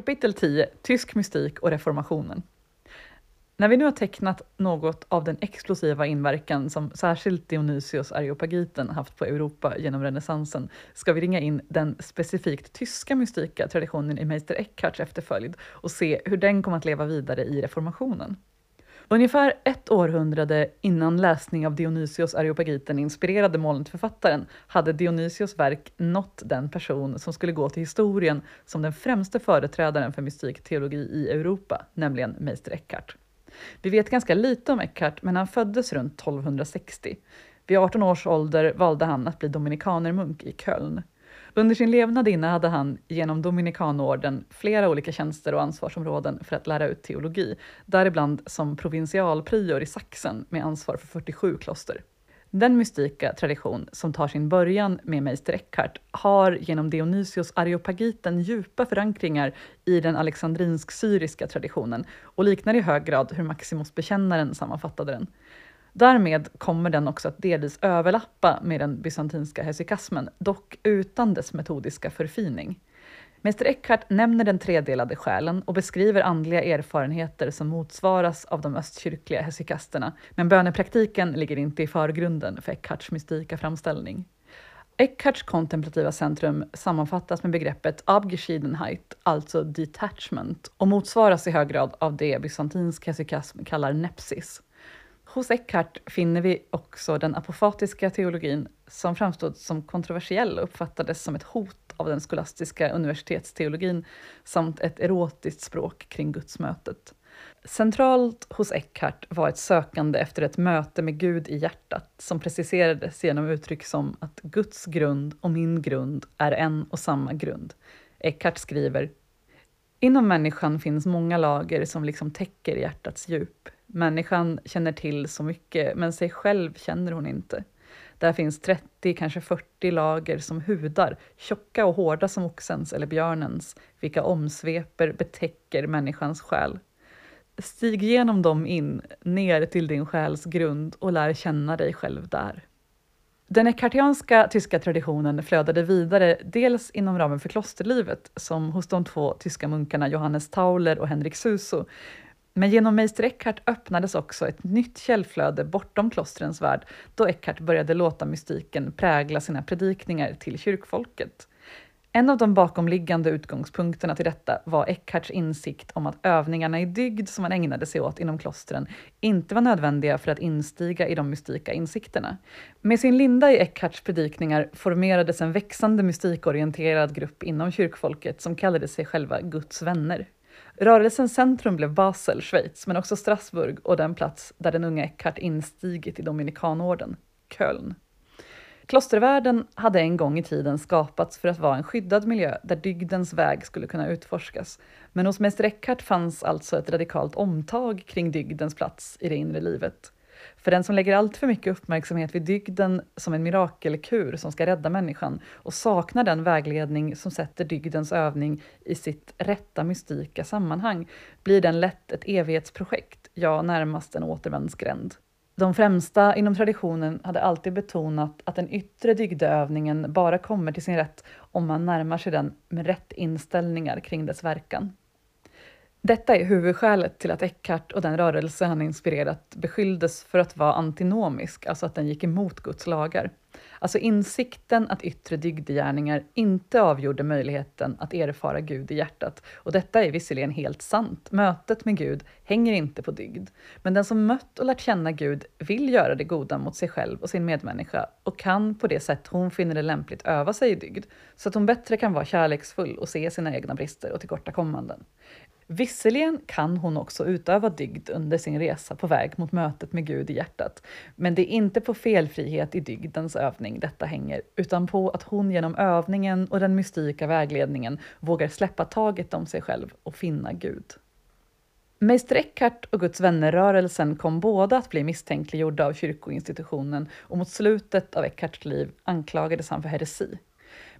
Kapitel 10 Tysk mystik och reformationen. När vi nu har tecknat något av den explosiva inverkan som särskilt Dionysios Areopagiten haft på Europa genom renässansen ska vi ringa in den specifikt tyska mystika traditionen i Meister Eckharts efterföljd och se hur den kom att leva vidare i reformationen. Ungefär ett århundrade innan läsning av Dionysios Areopagiten inspirerade molnförfattaren hade Dionysios verk nått den person som skulle gå till historien som den främste företrädaren för mystikteologi i Europa, nämligen Meister Eckhart. Vi vet ganska lite om Eckhart, men han föddes runt 1260. Vid 18 års ålder valde han att bli dominikanermunk i Köln. Under sin levnad innehade han genom Dominikanorden flera olika tjänster och ansvarsområden för att lära ut teologi, däribland som provinsialprior i Sachsen med ansvar för 47 kloster. Den mystika tradition som tar sin början med Meister Eckhart har genom Dionysios Areopagiten djupa förankringar i den alexandrinsk-syriska traditionen och liknar i hög grad hur Maximus bekännaren sammanfattade den. Därmed kommer den också att delvis överlappa med den bysantinska hesikasmen, dock utan dess metodiska förfining. Mäster Eckhart nämner den tredelade själen och beskriver andliga erfarenheter som motsvaras av de östkyrkliga hesikasterna, men bönepraktiken ligger inte i förgrunden för Eckharts mystika framställning. Eckharts kontemplativa centrum sammanfattas med begreppet Abgeschiedenheit, alltså detachment, och motsvaras i hög grad av det bysantinsk hesikasm kallar nepsis. Hos Eckhart finner vi också den apofatiska teologin som framstod som kontroversiell och uppfattades som ett hot av den skolastiska universitetsteologin samt ett erotiskt språk kring gudsmötet. Centralt hos Eckhart var ett sökande efter ett möte med Gud i hjärtat som preciserades genom uttryck som att Guds grund och min grund är en och samma grund. Eckhart skriver Inom människan finns många lager som liksom täcker hjärtats djup. Människan känner till så mycket, men sig själv känner hon inte. Där finns 30, kanske 40 lager som hudar, tjocka och hårda som oxens eller björnens, vilka omsveper, betäcker människans själ. Stig genom dem in, ner till din själs grund och lär känna dig själv där. Den ekartianska tyska traditionen flödade vidare dels inom ramen för klosterlivet, som hos de två tyska munkarna Johannes Tauler och Henrik Suso, men genom Meister Eckhart öppnades också ett nytt källflöde bortom klostrens värld, då Eckhart började låta mystiken prägla sina predikningar till kyrkfolket. En av de bakomliggande utgångspunkterna till detta var Eckharts insikt om att övningarna i dygd som han ägnade sig åt inom klostren inte var nödvändiga för att instiga i de mystika insikterna. Med sin linda i Eckharts predikningar formerades en växande mystikorienterad grupp inom kyrkfolket som kallade sig själva Guds vänner. Rörelsens centrum blev Basel, Schweiz, men också Strasbourg och den plats där den unga Eckhart instigit i Dominikanorden, Köln. Klostervärlden hade en gång i tiden skapats för att vara en skyddad miljö där dygdens väg skulle kunna utforskas. Men hos Mäster Eckhart fanns alltså ett radikalt omtag kring dygdens plats i det inre livet. För den som lägger allt för mycket uppmärksamhet vid dygden som en mirakelkur som ska rädda människan och saknar den vägledning som sätter dygdens övning i sitt rätta mystika sammanhang blir den lätt ett evighetsprojekt, ja närmast en återvändsgränd. De främsta inom traditionen hade alltid betonat att den yttre dygdeövningen bara kommer till sin rätt om man närmar sig den med rätt inställningar kring dess verkan. Detta är huvudskälet till att Eckhart och den rörelse han inspirerat beskylldes för att vara antinomisk, alltså att den gick emot Guds lagar. Alltså insikten att yttre dygdegärningar inte avgjorde möjligheten att erfara Gud i hjärtat. Och detta är visserligen helt sant. Mötet med Gud hänger inte på dygd. Men den som mött och lärt känna Gud vill göra det goda mot sig själv och sin medmänniska och kan på det sätt hon finner det lämpligt öva sig i dygd, så att hon bättre kan vara kärleksfull och se sina egna brister och tillkortakommanden. Visserligen kan hon också utöva dygd under sin resa på väg mot mötet med Gud i hjärtat, men det är inte på felfrihet i dygdens övning detta hänger, utan på att hon genom övningen och den mystika vägledningen vågar släppa taget om sig själv och finna Gud. Meister Eckhart och Guds vänner-rörelsen kom båda att bli misstänkliggjorda av kyrkoinstitutionen och mot slutet av Eckharts liv anklagades han för heresi.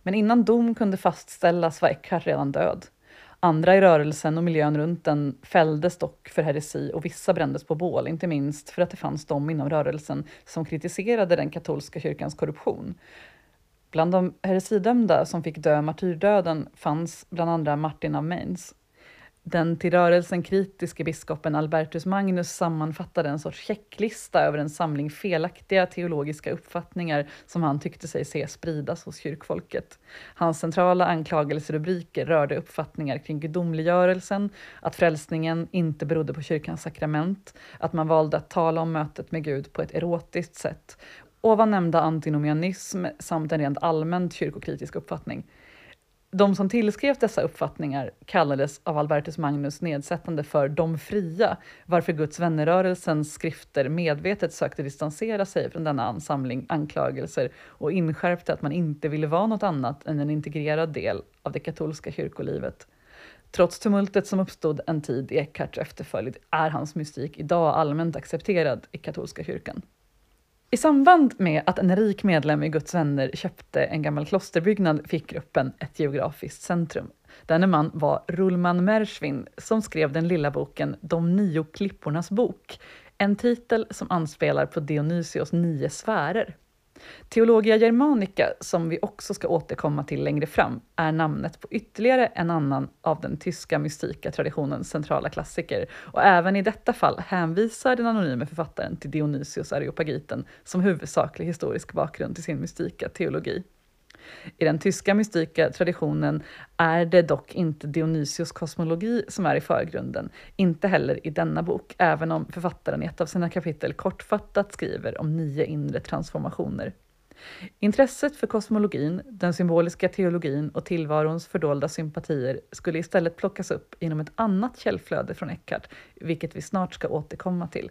Men innan dom kunde fastställas var Eckhart redan död. Andra i rörelsen och miljön runt den fälldes dock för heresi och vissa brändes på bål, inte minst för att det fanns de inom rörelsen som kritiserade den katolska kyrkans korruption. Bland de heresidömda som fick dö martyrdöden fanns bland andra Martin av Mainz. Den till rörelsen kritiske biskopen Albertus Magnus sammanfattade en sorts checklista över en samling felaktiga teologiska uppfattningar som han tyckte sig se spridas hos kyrkfolket. Hans centrala anklagelserubriker rörde uppfattningar kring gudomliggörelsen, att frälsningen inte berodde på kyrkans sakrament, att man valde att tala om mötet med Gud på ett erotiskt sätt, ovan nämnda antinomianism samt en rent allmänt kyrkokritisk uppfattning. De som tillskrev dessa uppfattningar kallades av Albertus Magnus nedsättande för de fria, varför Guds vännerörelsens skrifter medvetet sökte distansera sig från denna ansamling anklagelser och inskärpte att man inte ville vara något annat än en integrerad del av det katolska kyrkolivet. Trots tumultet som uppstod en tid i Eckharts efterföljd är hans mystik idag allmänt accepterad i katolska kyrkan. I samband med att en rik medlem i Guds vänner köpte en gammal klosterbyggnad fick gruppen ett geografiskt centrum. Denne man var Rulman Merschwin som skrev den lilla boken De nio klippornas bok, en titel som anspelar på Dionysios nio sfärer. Teologia Germanica, som vi också ska återkomma till längre fram, är namnet på ytterligare en annan av den tyska mystika traditionens centrala klassiker och även i detta fall hänvisar den anonyme författaren till Dionysios Areopagiten som huvudsaklig historisk bakgrund till sin mystika teologi. I den tyska mystika traditionen är det dock inte Dionysios kosmologi som är i förgrunden, inte heller i denna bok, även om författaren i ett av sina kapitel kortfattat skriver om nio inre transformationer. Intresset för kosmologin, den symboliska teologin och tillvarons fördolda sympatier skulle istället plockas upp inom ett annat källflöde från Eckhart, vilket vi snart ska återkomma till,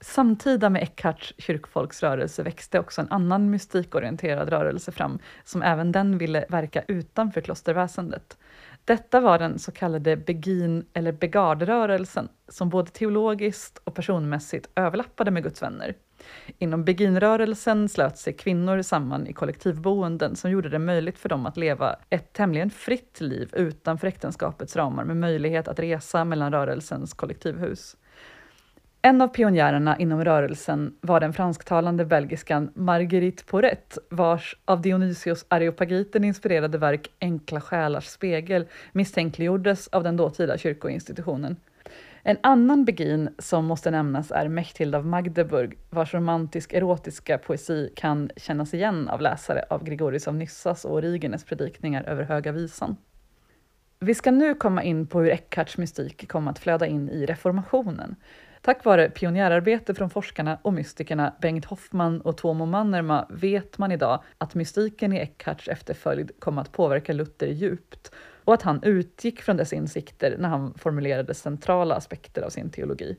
Samtida med Eckharts kyrkfolksrörelse växte också en annan mystikorienterad rörelse fram, som även den ville verka utanför klosterväsendet. Detta var den så kallade Begin eller Begardrörelsen, som både teologiskt och personmässigt överlappade med Guds vänner. Inom Beginrörelsen slöt sig kvinnor samman i kollektivboenden som gjorde det möjligt för dem att leva ett tämligen fritt liv utanför äktenskapets ramar med möjlighet att resa mellan rörelsens kollektivhus. En av pionjärerna inom rörelsen var den fransktalande belgiskan Marguerite Porret, vars av Dionysios Areopagiten inspirerade verk Enkla själars spegel misstänkliggjordes av den dåtida kyrkoinstitutionen. En annan begin som måste nämnas är Mechthild av Magdeburg, vars romantisk-erotiska poesi kan kännas igen av läsare av Gregorius av Nyssas och Origenes predikningar över Höga Visan. Vi ska nu komma in på hur Eckharts mystik kom att flöda in i reformationen. Tack vare pionjärarbete från forskarna och mystikerna Bengt Hoffman och Tuomo Mannerma vet man idag att mystiken i Eckharts efterföljd kom att påverka Luther djupt och att han utgick från dess insikter när han formulerade centrala aspekter av sin teologi.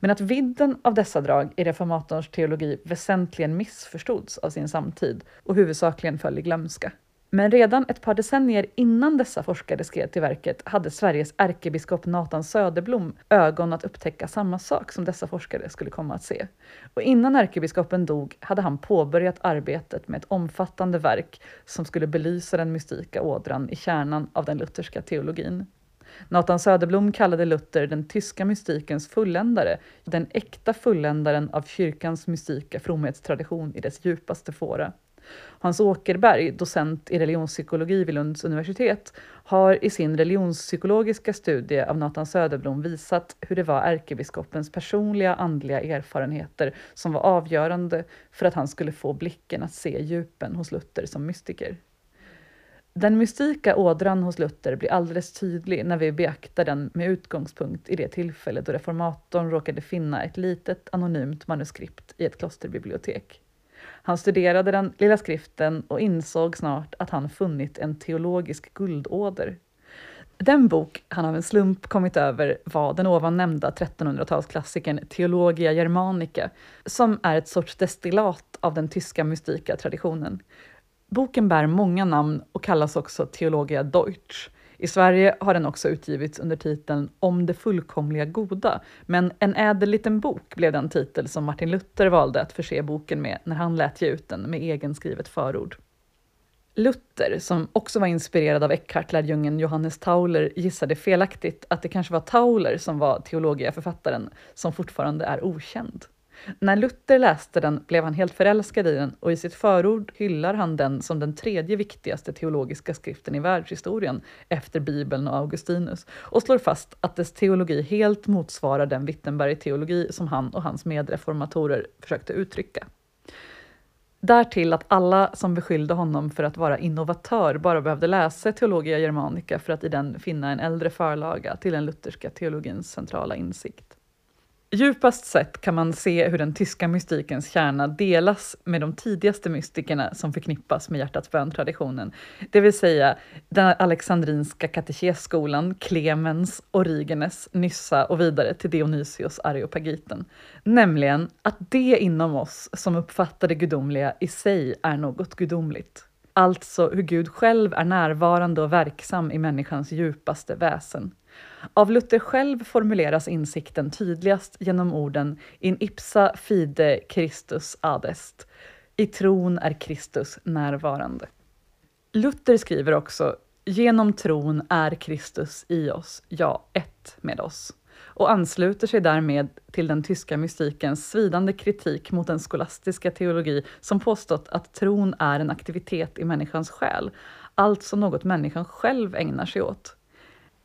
Men att vidden av dessa drag i reformatorns teologi väsentligen missförstods av sin samtid och huvudsakligen föll i glömska. Men redan ett par decennier innan dessa forskare skrev till verket hade Sveriges ärkebiskop Nathan Söderblom ögon att upptäcka samma sak som dessa forskare skulle komma att se. Och innan ärkebiskopen dog hade han påbörjat arbetet med ett omfattande verk som skulle belysa den mystika ådran i kärnan av den lutherska teologin. Nathan Söderblom kallade Luther den tyska mystikens fulländare, den äkta fulländaren av kyrkans mystika fromhetstradition i dess djupaste fåra. Hans Åkerberg, docent i religionspsykologi vid Lunds universitet, har i sin religionspsykologiska studie av Nathan Söderblom visat hur det var ärkebiskopens personliga andliga erfarenheter som var avgörande för att han skulle få blicken att se djupen hos Luther som mystiker. Den mystika ådran hos Luther blir alldeles tydlig när vi beaktar den med utgångspunkt i det tillfälle då reformatorn råkade finna ett litet anonymt manuskript i ett klosterbibliotek. Han studerade den lilla skriften och insåg snart att han funnit en teologisk guldåder. Den bok han av en slump kommit över var den ovan nämnda 1300-talsklassikern Theologia Germanica, som är ett sorts destillat av den tyska mystika traditionen. Boken bär många namn och kallas också Theologia Deutsch. I Sverige har den också utgivits under titeln Om det fullkomliga goda, men En ädel liten bok blev den titel som Martin Luther valde att förse boken med när han lät ge ut den med egenskrivet förord. Luther, som också var inspirerad av Eckhart-lärjungen Johannes Tauler, gissade felaktigt att det kanske var Tauler som var teologiaförfattaren, som fortfarande är okänd. När Luther läste den blev han helt förälskad i den och i sitt förord hyllar han den som den tredje viktigaste teologiska skriften i världshistorien efter Bibeln och Augustinus och slår fast att dess teologi helt motsvarar den Wittenberg-teologi som han och hans medreformatorer försökte uttrycka. Därtill att alla som beskyllde honom för att vara innovatör bara behövde läsa Theologia Germanica för att i den finna en äldre förlaga till den lutherska teologins centrala insikt. Djupast sett kan man se hur den tyska mystikens kärna delas med de tidigaste mystikerna som förknippas med hjärtats bön-traditionen, det vill säga den alexandrinska katekesskolan, Clemens, Origenes, Nyssa och vidare till Dionysios Areopagiten. Nämligen att det inom oss som uppfattar det gudomliga i sig är något gudomligt. Alltså hur Gud själv är närvarande och verksam i människans djupaste väsen. Av Luther själv formuleras insikten tydligast genom orden in ipsa fide Christus adest. I tron är Kristus närvarande. Luther skriver också Genom tron är Kristus i oss, ja, ett med oss och ansluter sig därmed till den tyska mystikens svidande kritik mot den skolastiska teologi som påstått att tron är en aktivitet i människans själ, alltså något människan själv ägnar sig åt.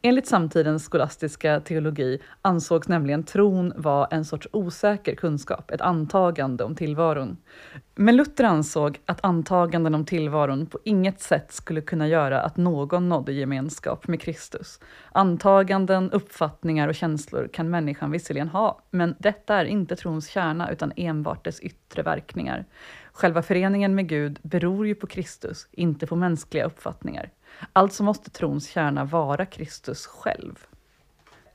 Enligt samtidens skolastiska teologi ansågs nämligen tron vara en sorts osäker kunskap, ett antagande om tillvaron. Men Luther ansåg att antaganden om tillvaron på inget sätt skulle kunna göra att någon nådde gemenskap med Kristus. Antaganden, uppfattningar och känslor kan människan visserligen ha, men detta är inte trons kärna utan enbart dess yttre verkningar. Själva föreningen med Gud beror ju på Kristus, inte på mänskliga uppfattningar. Alltså måste trons kärna vara Kristus själv.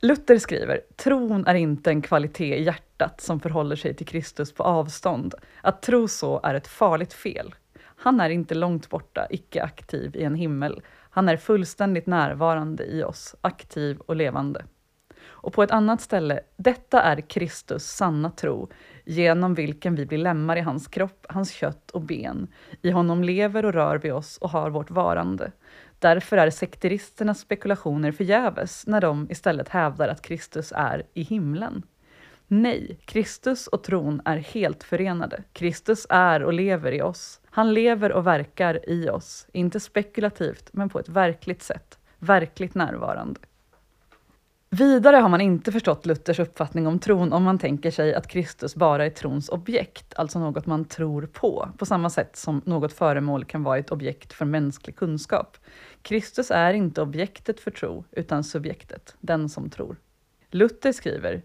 Luther skriver, tron är inte en kvalitet i hjärtat som förhåller sig till Kristus på avstånd. Att tro så är ett farligt fel. Han är inte långt borta, icke aktiv i en himmel. Han är fullständigt närvarande i oss, aktiv och levande. Och på ett annat ställe, detta är Kristus sanna tro, genom vilken vi blir lemmar i hans kropp, hans kött och ben. I honom lever och rör vi oss och har vårt varande. Därför är sekteristernas spekulationer förgäves när de istället hävdar att Kristus är i himlen. Nej, Kristus och tron är helt förenade. Kristus är och lever i oss. Han lever och verkar i oss, inte spekulativt, men på ett verkligt sätt, verkligt närvarande. Vidare har man inte förstått Luthers uppfattning om tron om man tänker sig att Kristus bara är trons objekt, alltså något man tror på, på samma sätt som något föremål kan vara ett objekt för mänsklig kunskap. Kristus är inte objektet för tro, utan subjektet, den som tror. Luther skriver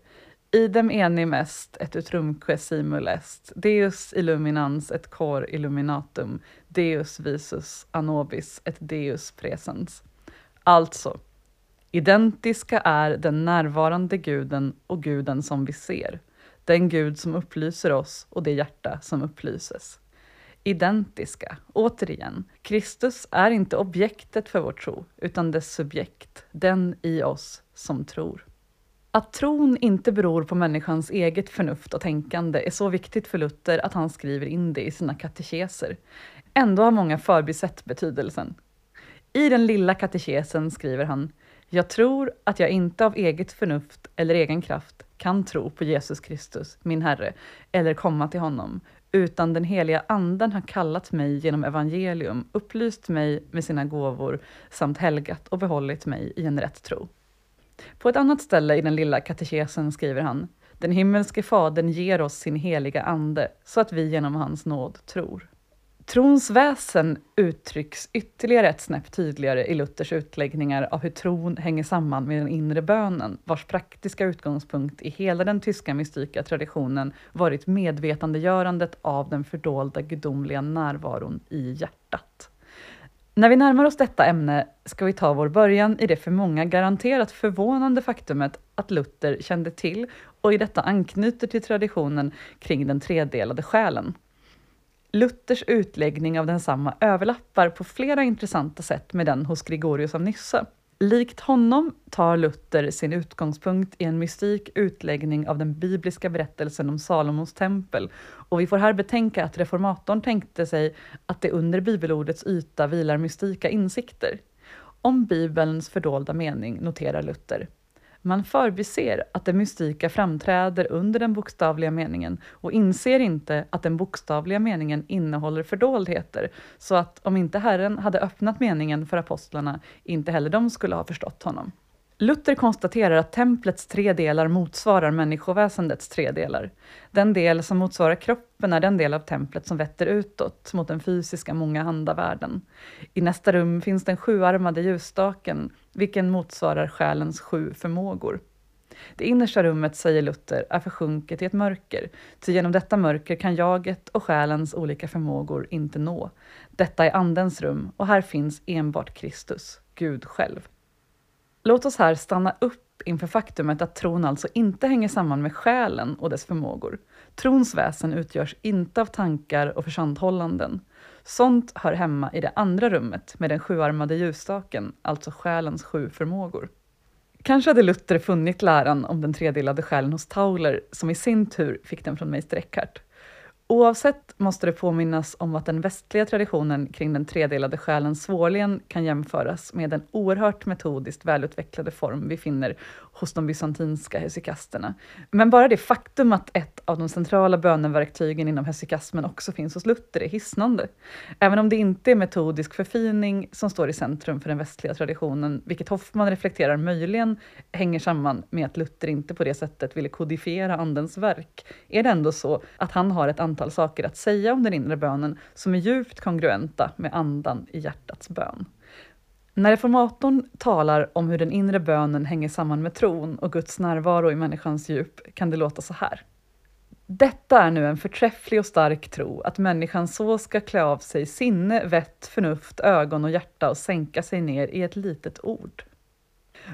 Idem enim est et utrumque simul est, Deus illuminans et cor illuminatum, Deus visus anobis et Deus presens. Alltså, identiska är den närvarande guden och guden som vi ser, den gud som upplyser oss och det hjärta som upplyses identiska. Återigen, Kristus är inte objektet för vår tro, utan dess subjekt, den i oss som tror. Att tron inte beror på människans eget förnuft och tänkande är så viktigt för Luther att han skriver in det i sina katekeser. Ändå har många förbisett betydelsen. I den lilla katekesen skriver han jag tror att jag inte av eget förnuft eller egen kraft kan tro på Jesus Kristus, min Herre, eller komma till honom, utan den heliga anden har kallat mig genom evangelium, upplyst mig med sina gåvor samt helgat och behållit mig i en rätt tro. På ett annat ställe i den lilla katekesen skriver han Den himmelske Fadern ger oss sin heliga ande så att vi genom hans nåd tror. Trons väsen uttrycks ytterligare ett snäpp tydligare i Luthers utläggningar av hur tron hänger samman med den inre bönen, vars praktiska utgångspunkt i hela den tyska mystika traditionen varit medvetandegörandet av den fördolda gudomliga närvaron i hjärtat. När vi närmar oss detta ämne ska vi ta vår början i det för många garanterat förvånande faktumet att Luther kände till och i detta anknyter till traditionen kring den tredelade själen. Luthers utläggning av densamma överlappar på flera intressanta sätt med den hos Gregorius av Nyssa. Likt honom tar Luther sin utgångspunkt i en mystik utläggning av den bibliska berättelsen om Salomos tempel och vi får här betänka att reformatorn tänkte sig att det under bibelordets yta vilar mystika insikter. Om Bibelns fördolda mening noterar Luther man förbiser att det mystika framträder under den bokstavliga meningen och inser inte att den bokstavliga meningen innehåller fördoldheter, så att om inte Herren hade öppnat meningen för apostlarna, inte heller de skulle ha förstått honom. Luther konstaterar att templets tre delar motsvarar människoväsendets tre delar. Den del som motsvarar kroppen är den del av templet som vetter utåt mot den fysiska mångahanda världen. I nästa rum finns den sjuarmade ljusstaken, vilken motsvarar själens sju förmågor. Det innersta rummet, säger Luther, är försjunket i ett mörker, ty genom detta mörker kan jaget och själens olika förmågor inte nå. Detta är Andens rum, och här finns enbart Kristus, Gud själv. Låt oss här stanna upp inför faktumet att tron alltså inte hänger samman med själen och dess förmågor. Trons väsen utgörs inte av tankar och förståndhållanden. Sånt hör hemma i det andra rummet med den sjuarmade ljusstaken, alltså själens sju förmågor. Kanske hade Luther funnit läran om den tredelade själen hos Tauler, som i sin tur fick den från Meister Eckhart. Oavsett måste det påminnas om att den västliga traditionen kring den tredelade själen svårligen kan jämföras med den oerhört metodiskt välutvecklade form vi finner hos de bysantinska hesikasterna. Men bara det faktum att ett av de centrala böneverktygen inom hesikasmen också finns hos Luther är hisnande. Även om det inte är metodisk förfining som står i centrum för den västliga traditionen, vilket Hoffman reflekterar möjligen hänger samman med att Luther inte på det sättet ville kodifiera Andens verk, är det ändå så att han har ett antal saker att säga om den inre bönen som är djupt kongruenta med andan i hjärtats bön. När reformatorn talar om hur den inre bönen hänger samman med tron och Guds närvaro i människans djup kan det låta så här. Detta är nu en förträfflig och stark tro, att människan så ska klä av sig sinne, vett, förnuft, ögon och hjärta och sänka sig ner i ett litet ord.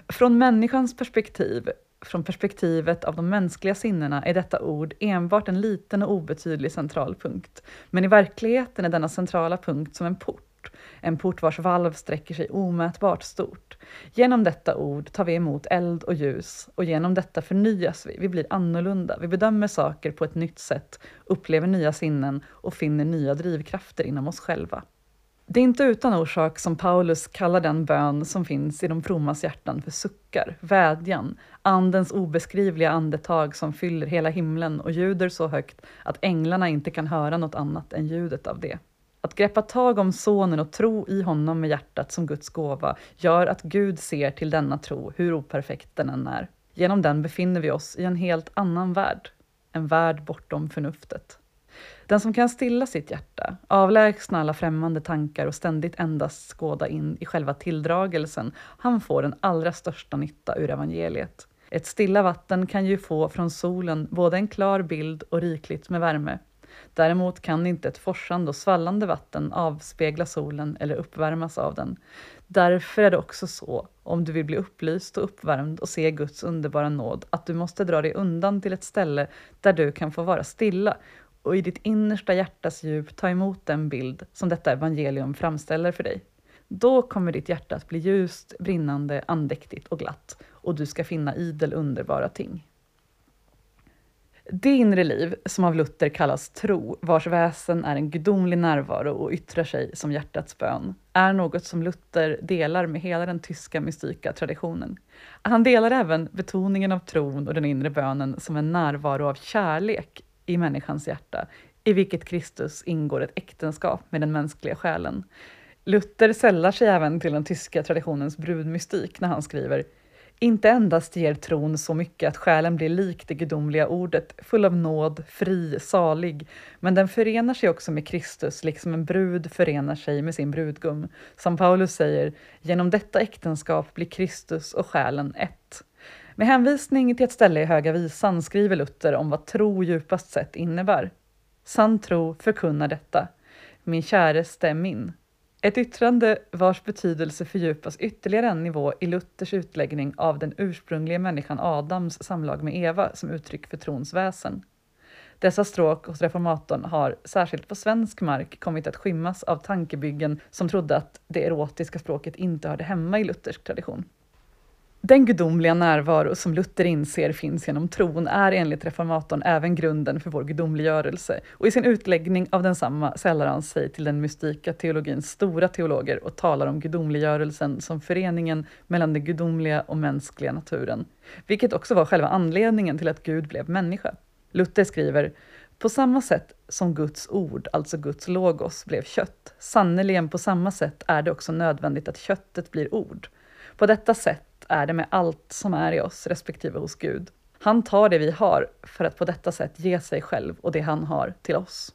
Från människans perspektiv från perspektivet av de mänskliga sinnena är detta ord enbart en liten och obetydlig central punkt. Men i verkligheten är denna centrala punkt som en port, en port vars valv sträcker sig omätbart stort. Genom detta ord tar vi emot eld och ljus och genom detta förnyas vi, vi blir annorlunda, vi bedömer saker på ett nytt sätt, upplever nya sinnen och finner nya drivkrafter inom oss själva. Det är inte utan orsak som Paulus kallar den bön som finns i de frommas hjärtan för suckar, vädjan, andens obeskrivliga andetag som fyller hela himlen och ljuder så högt att änglarna inte kan höra något annat än ljudet av det. Att greppa tag om Sonen och tro i honom med hjärtat som Guds gåva gör att Gud ser till denna tro, hur operfekt den än är. Genom den befinner vi oss i en helt annan värld, en värld bortom förnuftet. Den som kan stilla sitt hjärta, avlägsna alla främmande tankar och ständigt endast skåda in i själva tilldragelsen, han får den allra största nytta ur evangeliet. Ett stilla vatten kan ju få från solen både en klar bild och rikligt med värme. Däremot kan inte ett forsande och svallande vatten avspegla solen eller uppvärmas av den. Därför är det också så, om du vill bli upplyst och uppvärmd och se Guds underbara nåd, att du måste dra dig undan till ett ställe där du kan få vara stilla och i ditt innersta hjärtas djup ta emot den bild som detta evangelium framställer för dig. Då kommer ditt hjärta att bli ljust, brinnande, andäktigt och glatt och du ska finna idel underbara ting. Det inre liv, som av Luther kallas tro, vars väsen är en gudomlig närvaro och yttrar sig som hjärtats bön, är något som Luther delar med hela den tyska mystika traditionen. Han delar även betoningen av tron och den inre bönen som en närvaro av kärlek i människans hjärta, i vilket Kristus ingår ett äktenskap med den mänskliga själen. Luther sällar sig även till den tyska traditionens brudmystik när han skriver inte endast ger tron så mycket att själen blir lik det gudomliga ordet, full av nåd, fri, salig, men den förenar sig också med Kristus, liksom en brud förenar sig med sin brudgum. Som Paulus säger, genom detta äktenskap blir Kristus och själen ett. Med hänvisning till ett ställe i Höga visan skriver Luther om vad tro djupast sett innebär. Sann tro förkunnar detta. Min käraste är min. Ett yttrande vars betydelse fördjupas ytterligare en nivå i Luthers utläggning av den ursprungliga människan Adams samlag med Eva som uttryck för trons väsen. Dessa stråk hos reformatorn har, särskilt på svensk mark, kommit att skymmas av tankebyggen som trodde att det erotiska språket inte hörde hemma i luthersk tradition. Den gudomliga närvaro som Luther inser finns genom tron är enligt reformatorn även grunden för vår gudomliggörelse och i sin utläggning av densamma sällar han sig till den mystika teologins stora teologer och talar om gudomliggörelsen som föreningen mellan den gudomliga och mänskliga naturen, vilket också var själva anledningen till att Gud blev människa. Luther skriver på samma sätt som Guds ord, alltså Guds logos, blev kött, sannerligen på samma sätt är det också nödvändigt att köttet blir ord. På detta sätt är det med allt som är i oss, respektive hos Gud. Han tar det vi har för att på detta sätt ge sig själv och det han har till oss.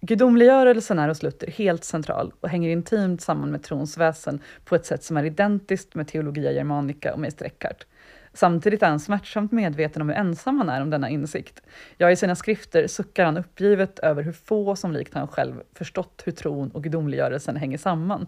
Gudomliggörelsen är hos Luther helt central och hänger intimt samman med trons väsen på ett sätt som är identiskt med teologia Germanica och Meister Eckhart. Samtidigt är han smärtsamt medveten om hur ensam han är om denna insikt. Ja, i sina skrifter suckar han uppgivet över hur få som likt han själv förstått hur tron och gudomliggörelsen hänger samman.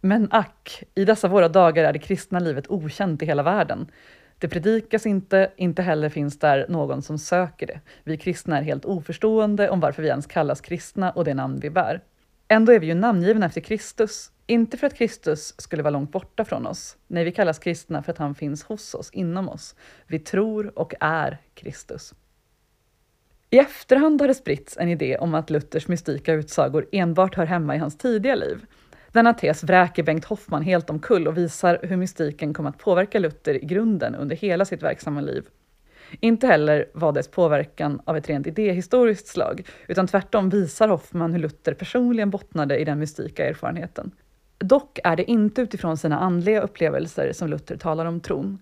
Men ack, i dessa våra dagar är det kristna livet okänt i hela världen. Det predikas inte, inte heller finns där någon som söker det. Vi kristna är helt oförstående om varför vi ens kallas kristna och det namn vi bär. Ändå är vi ju namngivna efter Kristus, inte för att Kristus skulle vara långt borta från oss. Nej, vi kallas kristna för att han finns hos oss, inom oss. Vi tror och är Kristus. I efterhand har det spritts en idé om att Luthers mystika utsagor enbart hör hemma i hans tidiga liv. Denna tes vräker Bengt Hoffman helt omkull och visar hur mystiken kom att påverka Luther i grunden under hela sitt verksamma liv. Inte heller var dess påverkan av ett rent idéhistoriskt slag, utan tvärtom visar Hoffman hur Luther personligen bottnade i den mystika erfarenheten. Dock är det inte utifrån sina andliga upplevelser som Luther talar om tron.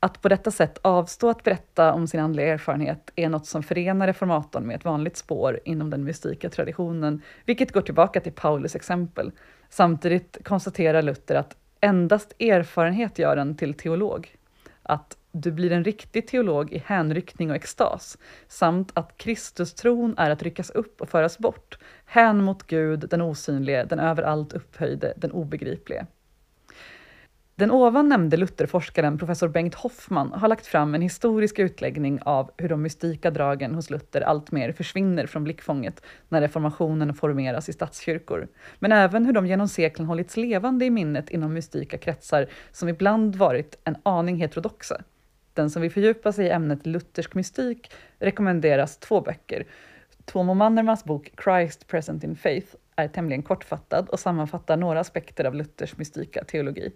Att på detta sätt avstå att berätta om sin andliga erfarenhet är något som förenar reformatorn med ett vanligt spår inom den mystika traditionen, vilket går tillbaka till Paulus exempel. Samtidigt konstaterar Luther att endast erfarenhet gör en till teolog. Att du blir en riktig teolog i hänryckning och extas, samt att Kristustron är att ryckas upp och föras bort, hän mot Gud, den osynlige, den överallt upphöjde, den obegriplige. Den ovan nämnde Lutherforskaren professor Bengt Hoffman har lagt fram en historisk utläggning av hur de mystika dragen hos Luther alltmer försvinner från blickfånget när reformationen formeras i statskyrkor, men även hur de genom seklen hållits levande i minnet inom mystika kretsar som ibland varit en aning heterodoxa. Den som vill fördjupa sig i ämnet luthersk mystik rekommenderas två böcker. Tuomo Mannermans bok Christ Present in Faith är tämligen kortfattad och sammanfattar några aspekter av Luthers mystika teologi.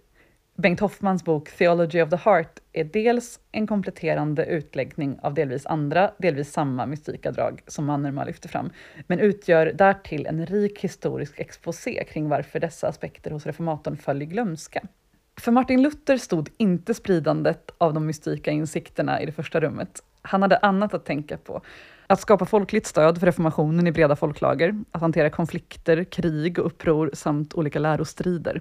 Bengt Hoffmans bok Theology of the Heart är dels en kompletterande utläggning av delvis andra, delvis samma mystika drag som Mannerma lyfter fram, men utgör därtill en rik historisk exposé kring varför dessa aspekter hos reformatorn föll i glömska. För Martin Luther stod inte spridandet av de mystika insikterna i det första rummet. Han hade annat att tänka på. Att skapa folkligt stöd för reformationen i breda folklager, att hantera konflikter, krig och uppror samt olika lärostrider.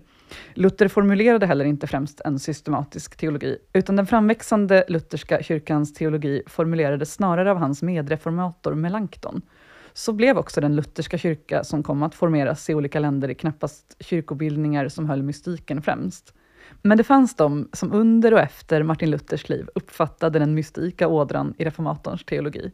Luther formulerade heller inte främst en systematisk teologi, utan den framväxande lutherska kyrkans teologi formulerades snarare av hans medreformator Melanchthon. Så blev också den lutherska kyrka som kom att formeras i olika länder i knappast kyrkobildningar som höll mystiken främst. Men det fanns de som under och efter Martin Luthers liv uppfattade den mystika ådran i reformatorns teologi.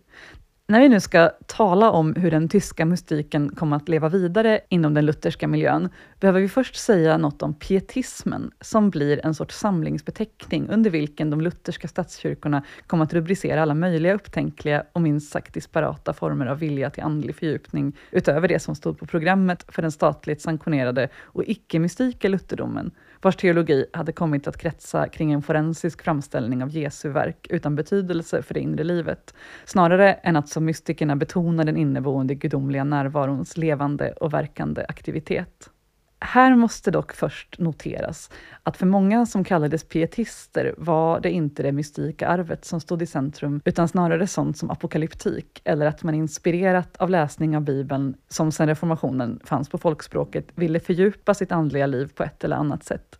När vi nu ska tala om hur den tyska mystiken kom att leva vidare inom den lutherska miljön, behöver vi först säga något om pietismen, som blir en sorts samlingsbeteckning under vilken de lutherska statskyrkorna kom att rubricera alla möjliga upptänkliga och minst sagt disparata former av vilja till andlig fördjupning, utöver det som stod på programmet för den statligt sanktionerade och icke-mystika lutherdomen, vars teologi hade kommit att kretsa kring en forensisk framställning av Jesu verk utan betydelse för det inre livet, snarare än att som mystikerna betona den inneboende gudomliga närvarons levande och verkande aktivitet. Här måste dock först noteras att för många som kallades pietister var det inte det mystika arvet som stod i centrum, utan snarare sånt som apokalyptik, eller att man inspirerat av läsning av Bibeln, som sedan reformationen fanns på folkspråket, ville fördjupa sitt andliga liv på ett eller annat sätt.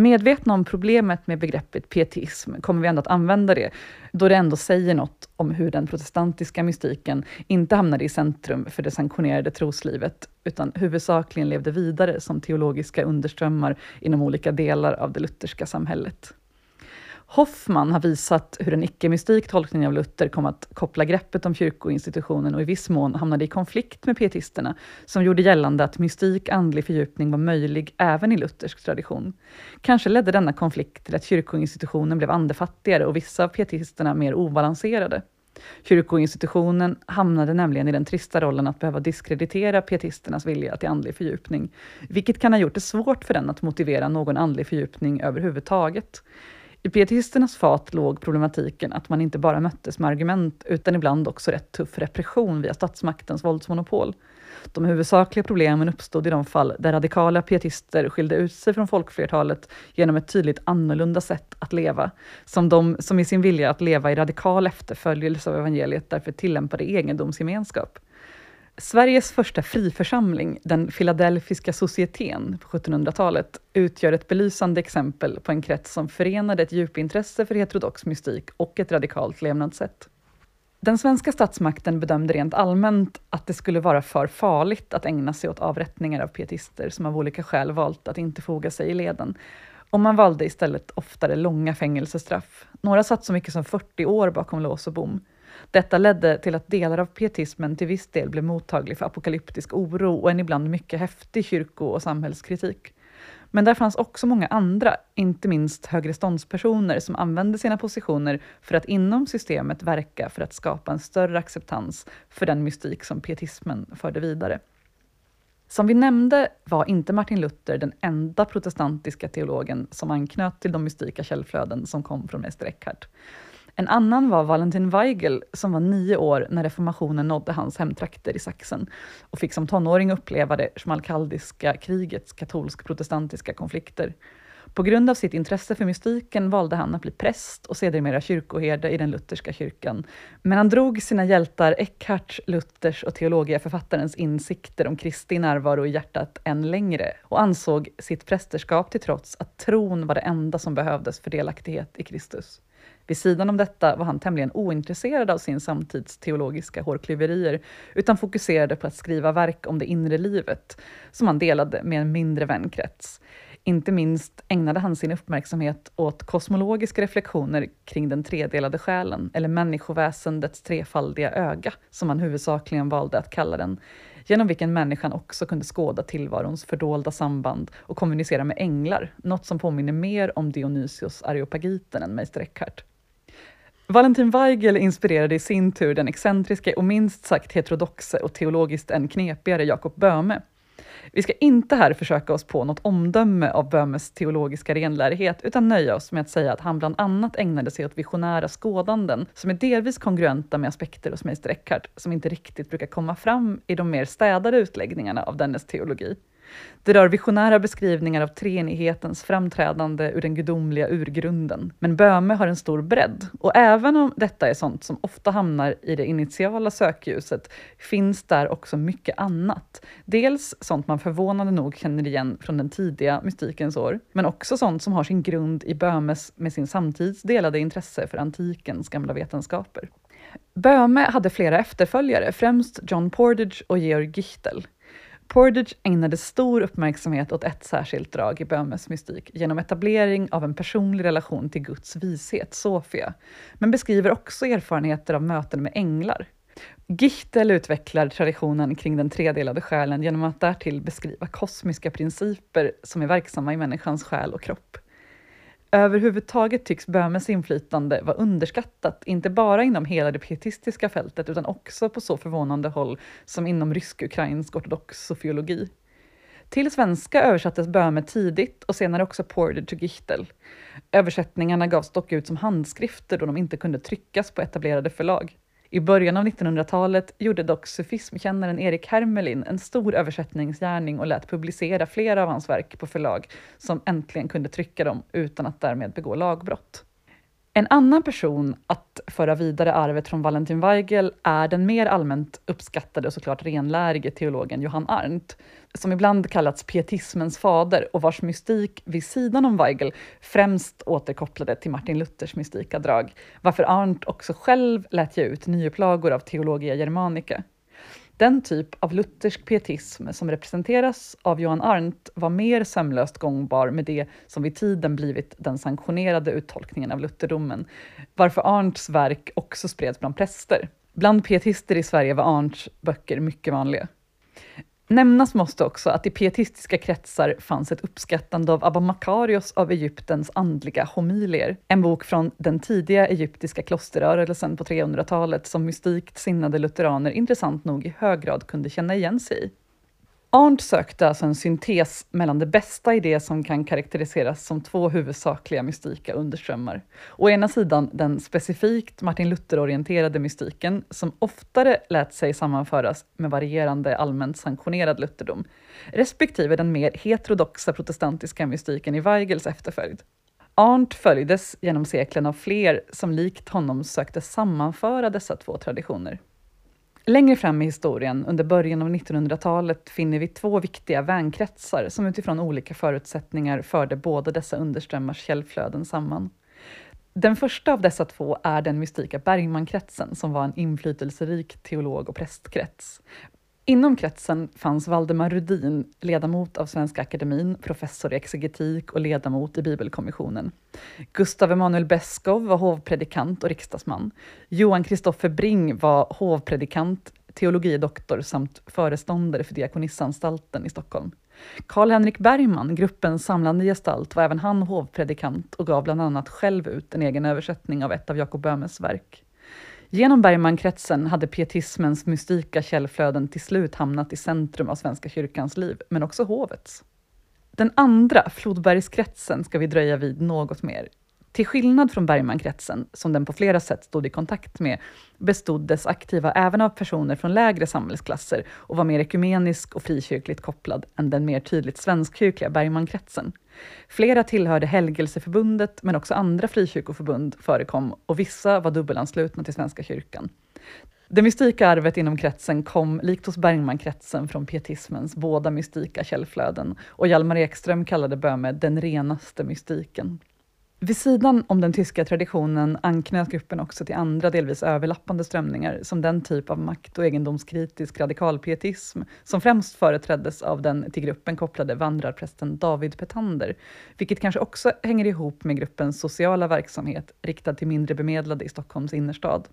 Medvetna om problemet med begreppet pietism kommer vi ändå att använda det, då det ändå säger något om hur den protestantiska mystiken inte hamnade i centrum för det sanktionerade troslivet, utan huvudsakligen levde vidare som teologiska underströmmar inom olika delar av det lutherska samhället. Hoffman har visat hur en icke-mystik tolkning av Luther kom att koppla greppet om kyrkoinstitutionen och i viss mån hamnade i konflikt med pietisterna, som gjorde gällande att mystik andlig fördjupning var möjlig även i luthersk tradition. Kanske ledde denna konflikt till att kyrkoinstitutionen blev andefattigare och vissa av pietisterna mer obalanserade. Kyrkoinstitutionen hamnade nämligen i den trista rollen att behöva diskreditera pietisternas vilja till andlig fördjupning, vilket kan ha gjort det svårt för den att motivera någon andlig fördjupning överhuvudtaget. I pietisternas fat låg problematiken att man inte bara möttes med argument, utan ibland också rätt tuff repression via statsmaktens våldsmonopol. De huvudsakliga problemen uppstod i de fall där radikala pietister skilde ut sig från folkflertalet genom ett tydligt annorlunda sätt att leva, som de som i sin vilja att leva i radikal efterföljelse av evangeliet därför tillämpade egendomsgemenskap. Sveriges första friförsamling, den Filadelfiska societeten på 1700-talet, utgör ett belysande exempel på en krets som förenade ett djupintresse för heterodox mystik och ett radikalt levnadssätt. Den svenska statsmakten bedömde rent allmänt att det skulle vara för farligt att ägna sig åt avrättningar av pietister som av olika skäl valt att inte foga sig i leden. Och man valde istället oftare långa fängelsestraff. Några satt så mycket som 40 år bakom lås och bom. Detta ledde till att delar av pietismen till viss del blev mottaglig för apokalyptisk oro och en ibland mycket häftig kyrko och samhällskritik. Men där fanns också många andra, inte minst högreståndspersoner, som använde sina positioner för att inom systemet verka för att skapa en större acceptans för den mystik som pietismen förde vidare. Som vi nämnde var inte Martin Luther den enda protestantiska teologen som anknöt till de mystika källflöden som kom från Mäster Eckhart. En annan var Valentin Weigel som var nio år när reformationen nådde hans hemtrakter i Sachsen och fick som tonåring uppleva det schmalkaldiska krigets katolsk-protestantiska konflikter. På grund av sitt intresse för mystiken valde han att bli präst och sedermera kyrkoherde i den lutherska kyrkan. Men han drog sina hjältar Eckharts, Luthers och teologiaförfattarens insikter om Kristi närvaro i hjärtat än längre och ansåg sitt prästerskap till trots att tron var det enda som behövdes för delaktighet i Kristus. Vid sidan om detta var han tämligen ointresserad av sin samtids teologiska hårklyverier, utan fokuserade på att skriva verk om det inre livet, som han delade med en mindre vänkrets. Inte minst ägnade han sin uppmärksamhet åt kosmologiska reflektioner kring den tredelade själen, eller människoväsendets trefaldiga öga, som han huvudsakligen valde att kalla den, genom vilken människan också kunde skåda tillvarons fördolda samband och kommunicera med änglar, något som påminner mer om Dionysios Areopagiten än Meister Eckhart. Valentin Weigel inspirerade i sin tur den excentriske och minst sagt heterodoxe och teologiskt än knepigare Jakob Böhme. Vi ska inte här försöka oss på något omdöme av Böhmes teologiska renlärighet, utan nöja oss med att säga att han bland annat ägnade sig åt visionära skådanden, som är delvis kongruenta med aspekter hos Meister Eckhart, som inte riktigt brukar komma fram i de mer städade utläggningarna av dennes teologi. Det rör visionära beskrivningar av treenighetens framträdande ur den gudomliga urgrunden. Men Böhme har en stor bredd och även om detta är sånt som ofta hamnar i det initiala sökljuset finns där också mycket annat. Dels sånt man förvånande nog känner igen från den tidiga mystikens år, men också sånt som har sin grund i Böhmes med sin samtids delade intresse för antikens gamla vetenskaper. Böhme hade flera efterföljare, främst John Portage och Georg Gichtel. Portage ägnade stor uppmärksamhet åt ett särskilt drag i Böhmes mystik genom etablering av en personlig relation till Guds vishet, Sofia, men beskriver också erfarenheter av möten med änglar. Gichtel utvecklar traditionen kring den tredelade själen genom att därtill beskriva kosmiska principer som är verksamma i människans själ och kropp. Överhuvudtaget tycks Böhmes inflytande vara underskattat, inte bara inom hela det pietistiska fältet utan också på så förvånande håll som inom rysk-ukrainsk ortodox sofiologi. Till svenska översattes Böhme tidigt och senare också Porter to Gichtel. Översättningarna gavs dock ut som handskrifter då de inte kunde tryckas på etablerade förlag. I början av 1900-talet gjorde dock sufismkännaren Erik Hermelin en stor översättningsgärning och lät publicera flera av hans verk på förlag som äntligen kunde trycka dem utan att därmed begå lagbrott. En annan person att föra vidare arvet från Valentin Weigel är den mer allmänt uppskattade och såklart renlärige teologen Johann Arndt, som ibland kallats pietismens fader och vars mystik vid sidan om Weigel främst återkopplade till Martin Luthers mystika drag, varför Arndt också själv lät ge ut nyupplagor av Theologia Germanica. Den typ av luthersk pietism som representeras av Johan Arndt var mer sömlöst gångbar med det som vid tiden blivit den sanktionerade uttolkningen av lutherdomen, varför Arndts verk också spreds bland präster. Bland pietister i Sverige var Arndts böcker mycket vanliga. Nämnas måste också att i pietistiska kretsar fanns ett uppskattande av Abba Makarios av Egyptens andliga homilier, en bok från den tidiga egyptiska klosterrörelsen på 300-talet som mystikt sinnade lutheraner intressant nog i hög grad kunde känna igen sig i. Arndt sökte alltså en syntes mellan det bästa i det som kan karaktäriseras som två huvudsakliga mystika underströmmar. Å ena sidan den specifikt Martin Luther-orienterade mystiken som oftare lät sig sammanföras med varierande allmänt sanktionerad lutherdom, respektive den mer heterodoxa protestantiska mystiken i Weigels efterföljd. Arndt följdes genom seklen av fler som likt honom sökte sammanföra dessa två traditioner. Längre fram i historien, under början av 1900-talet, finner vi två viktiga vänkretsar som utifrån olika förutsättningar förde båda dessa underströmmars källflöden samman. Den första av dessa två är den mystika Bergmankretsen som var en inflytelserik teolog och prästkrets. Inom kretsen fanns Valdemar Rudin, ledamot av Svenska Akademin, professor i exegetik och ledamot i Bibelkommissionen. Gustav Emanuel Beskow var hovpredikant och riksdagsman. Johan Kristoffer Bring var hovpredikant, teologidoktor samt föreståndare för Diakonissanstalten i Stockholm. Karl-Henrik Bergman, gruppens samlande gestalt, var även han hovpredikant och gav bland annat själv ut en egen översättning av ett av Jakob Böhmes verk. Genom Bergmankretsen hade pietismens mystika källflöden till slut hamnat i centrum av Svenska kyrkans liv, men också hovets. Den andra, Flodbergskretsen, ska vi dröja vid något mer. Till skillnad från Bergmankretsen, som den på flera sätt stod i kontakt med, bestod dess aktiva även av personer från lägre samhällsklasser och var mer ekumenisk och frikyrkligt kopplad än den mer tydligt svenskkyrkliga Bergmankretsen. Flera tillhörde Helgelseförbundet, men också andra frikyrkoförbund förekom och vissa var dubbelanslutna till Svenska kyrkan. Det mystika arvet inom kretsen kom, likt hos Bergmankretsen, från pietismens båda mystika källflöden och Hjalmar Ekström kallade Böhme den renaste mystiken. Vid sidan om den tyska traditionen anknöt gruppen också till andra delvis överlappande strömningar, som den typ av makt och egendomskritisk radikalpietism som främst företräddes av den till gruppen kopplade vandrarprästen David Petander, vilket kanske också hänger ihop med gruppens sociala verksamhet riktad till mindre bemedlade i Stockholms innerstad.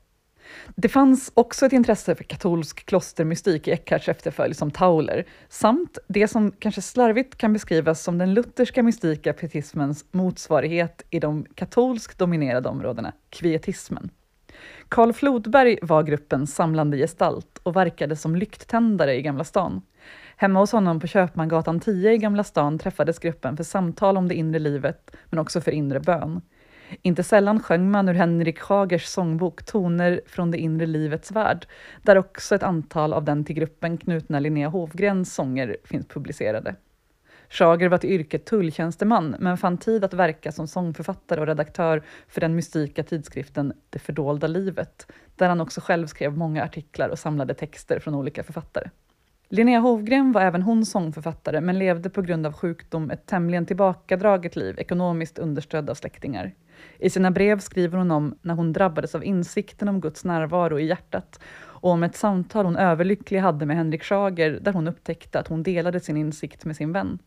Det fanns också ett intresse för katolsk klostermystik i Eckharts efterföljd som Tauler, samt det som kanske slarvigt kan beskrivas som den lutherska mystika pietismens motsvarighet i de katolskt dominerade områdena, kvietismen. Karl Flodberg var gruppens samlande gestalt och verkade som lykttändare i Gamla stan. Hemma hos honom på Köpmangatan 10 i Gamla stan träffades gruppen för samtal om det inre livet, men också för inre bön. Inte sällan sjöng man ur Henrik Schagers sångbok Toner från det inre livets värld, där också ett antal av den till gruppen knutna Linnea Hovgrens sånger finns publicerade. Schager var till yrket tulltjänsteman, men fann tid att verka som sångförfattare och redaktör för den mystika tidskriften Det fördolda livet, där han också själv skrev många artiklar och samlade texter från olika författare. Linnea Hovgren var även hon sångförfattare, men levde på grund av sjukdom ett tämligen tillbakadraget liv, ekonomiskt understödd av släktingar. I sina brev skriver hon om när hon drabbades av insikten om Guds närvaro i hjärtat och om ett samtal hon överlycklig hade med Henrik Schager där hon upptäckte att hon delade sin insikt med sin vän.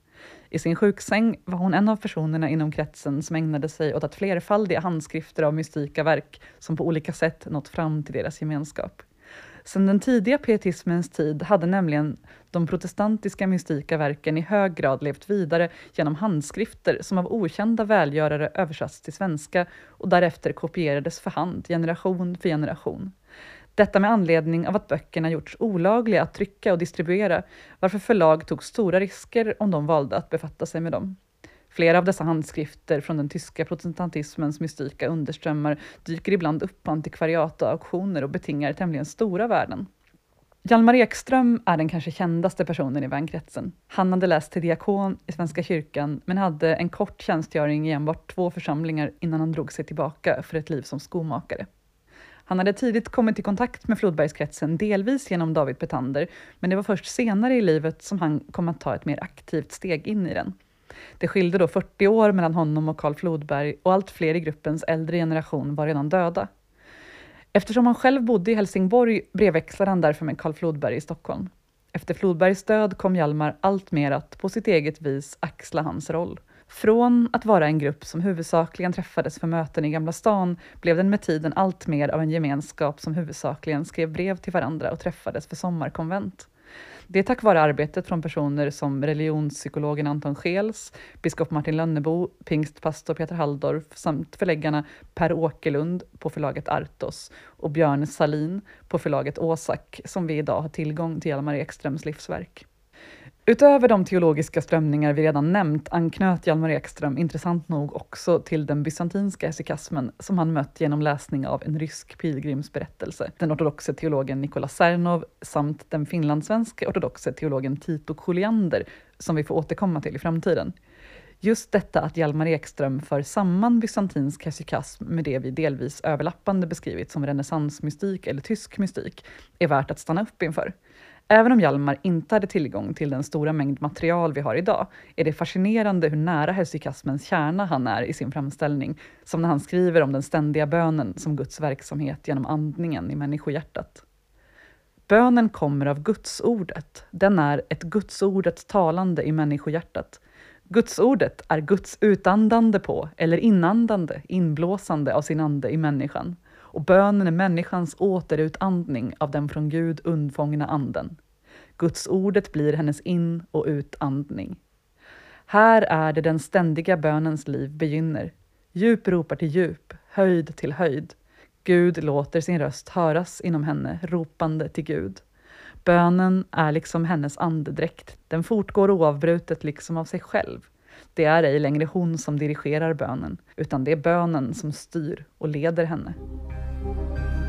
I sin sjuksäng var hon en av personerna inom kretsen som ägnade sig åt att flerfaldiga handskrifter av mystika verk som på olika sätt nått fram till deras gemenskap. Sedan den tidiga pietismens tid hade nämligen de protestantiska mystika verken i hög grad levt vidare genom handskrifter som av okända välgörare översatts till svenska och därefter kopierades för hand, generation för generation. Detta med anledning av att böckerna gjorts olagliga att trycka och distribuera, varför förlag tog stora risker om de valde att befatta sig med dem. Flera av dessa handskrifter från den tyska protestantismens mystika underströmmar dyker ibland upp på antikvariat och auktioner och betingar tämligen stora värden. Hjalmar Ekström är den kanske kändaste personen i vänkretsen. Han hade läst till diakon i Svenska kyrkan, men hade en kort tjänstgöring i enbart två församlingar innan han drog sig tillbaka för ett liv som skomakare. Han hade tidigt kommit i kontakt med Flodbergskretsen, delvis genom David Petander, men det var först senare i livet som han kom att ta ett mer aktivt steg in i den. Det skilde då 40 år mellan honom och Karl Flodberg och allt fler i gruppens äldre generation var redan döda. Eftersom han själv bodde i Helsingborg brevväxlade han därför med Karl Flodberg i Stockholm. Efter Flodbergs död kom Hjalmar alltmer att på sitt eget vis axla hans roll. Från att vara en grupp som huvudsakligen träffades för möten i Gamla stan blev den med tiden allt mer av en gemenskap som huvudsakligen skrev brev till varandra och träffades för sommarkonvent. Det är tack vare arbetet från personer som religionspsykologen Anton Schels, biskop Martin Lönnebo, pingstpastor Peter Halldorf samt förläggarna Per Åkerlund på förlaget Artos och Björn Salin på förlaget Åsak som vi idag har tillgång till Hjalmar Ekströms livsverk. Utöver de teologiska strömningar vi redan nämnt anknöt Hjalmar Ekström intressant nog också till den bysantinska hesikasmen som han mött genom läsning av en rysk pilgrimsberättelse, den ortodoxe teologen Nikola Sernov samt den finlandssvenske ortodoxe teologen Tito Koliander, som vi får återkomma till i framtiden. Just detta att Hjalmar Ekström för samman bysantinsk hesikasm med det vi delvis överlappande beskrivit som renässansmystik eller tysk mystik är värt att stanna upp inför. Även om Hjalmar inte hade tillgång till den stora mängd material vi har idag är det fascinerande hur nära hesychasmens kärna han är i sin framställning, som när han skriver om den ständiga bönen som Guds verksamhet genom andningen i människohjärtat. Bönen kommer av Gudsordet. Den är ett Gudsordets talande i människohjärtat. Gudsordet är Guds utandande på, eller inandande, inblåsande av sin ande i människan och bönen är människans återutandning av den från Gud undfångna anden. Guds ordet blir hennes in och utandning. Här är det den ständiga bönens liv begynner. Djup ropar till djup, höjd till höjd. Gud låter sin röst höras inom henne, ropande till Gud. Bönen är liksom hennes andedräkt. Den fortgår oavbrutet liksom av sig själv. Det är ej längre hon som dirigerar bönen, utan det är bönen som styr och leder henne. Thank you.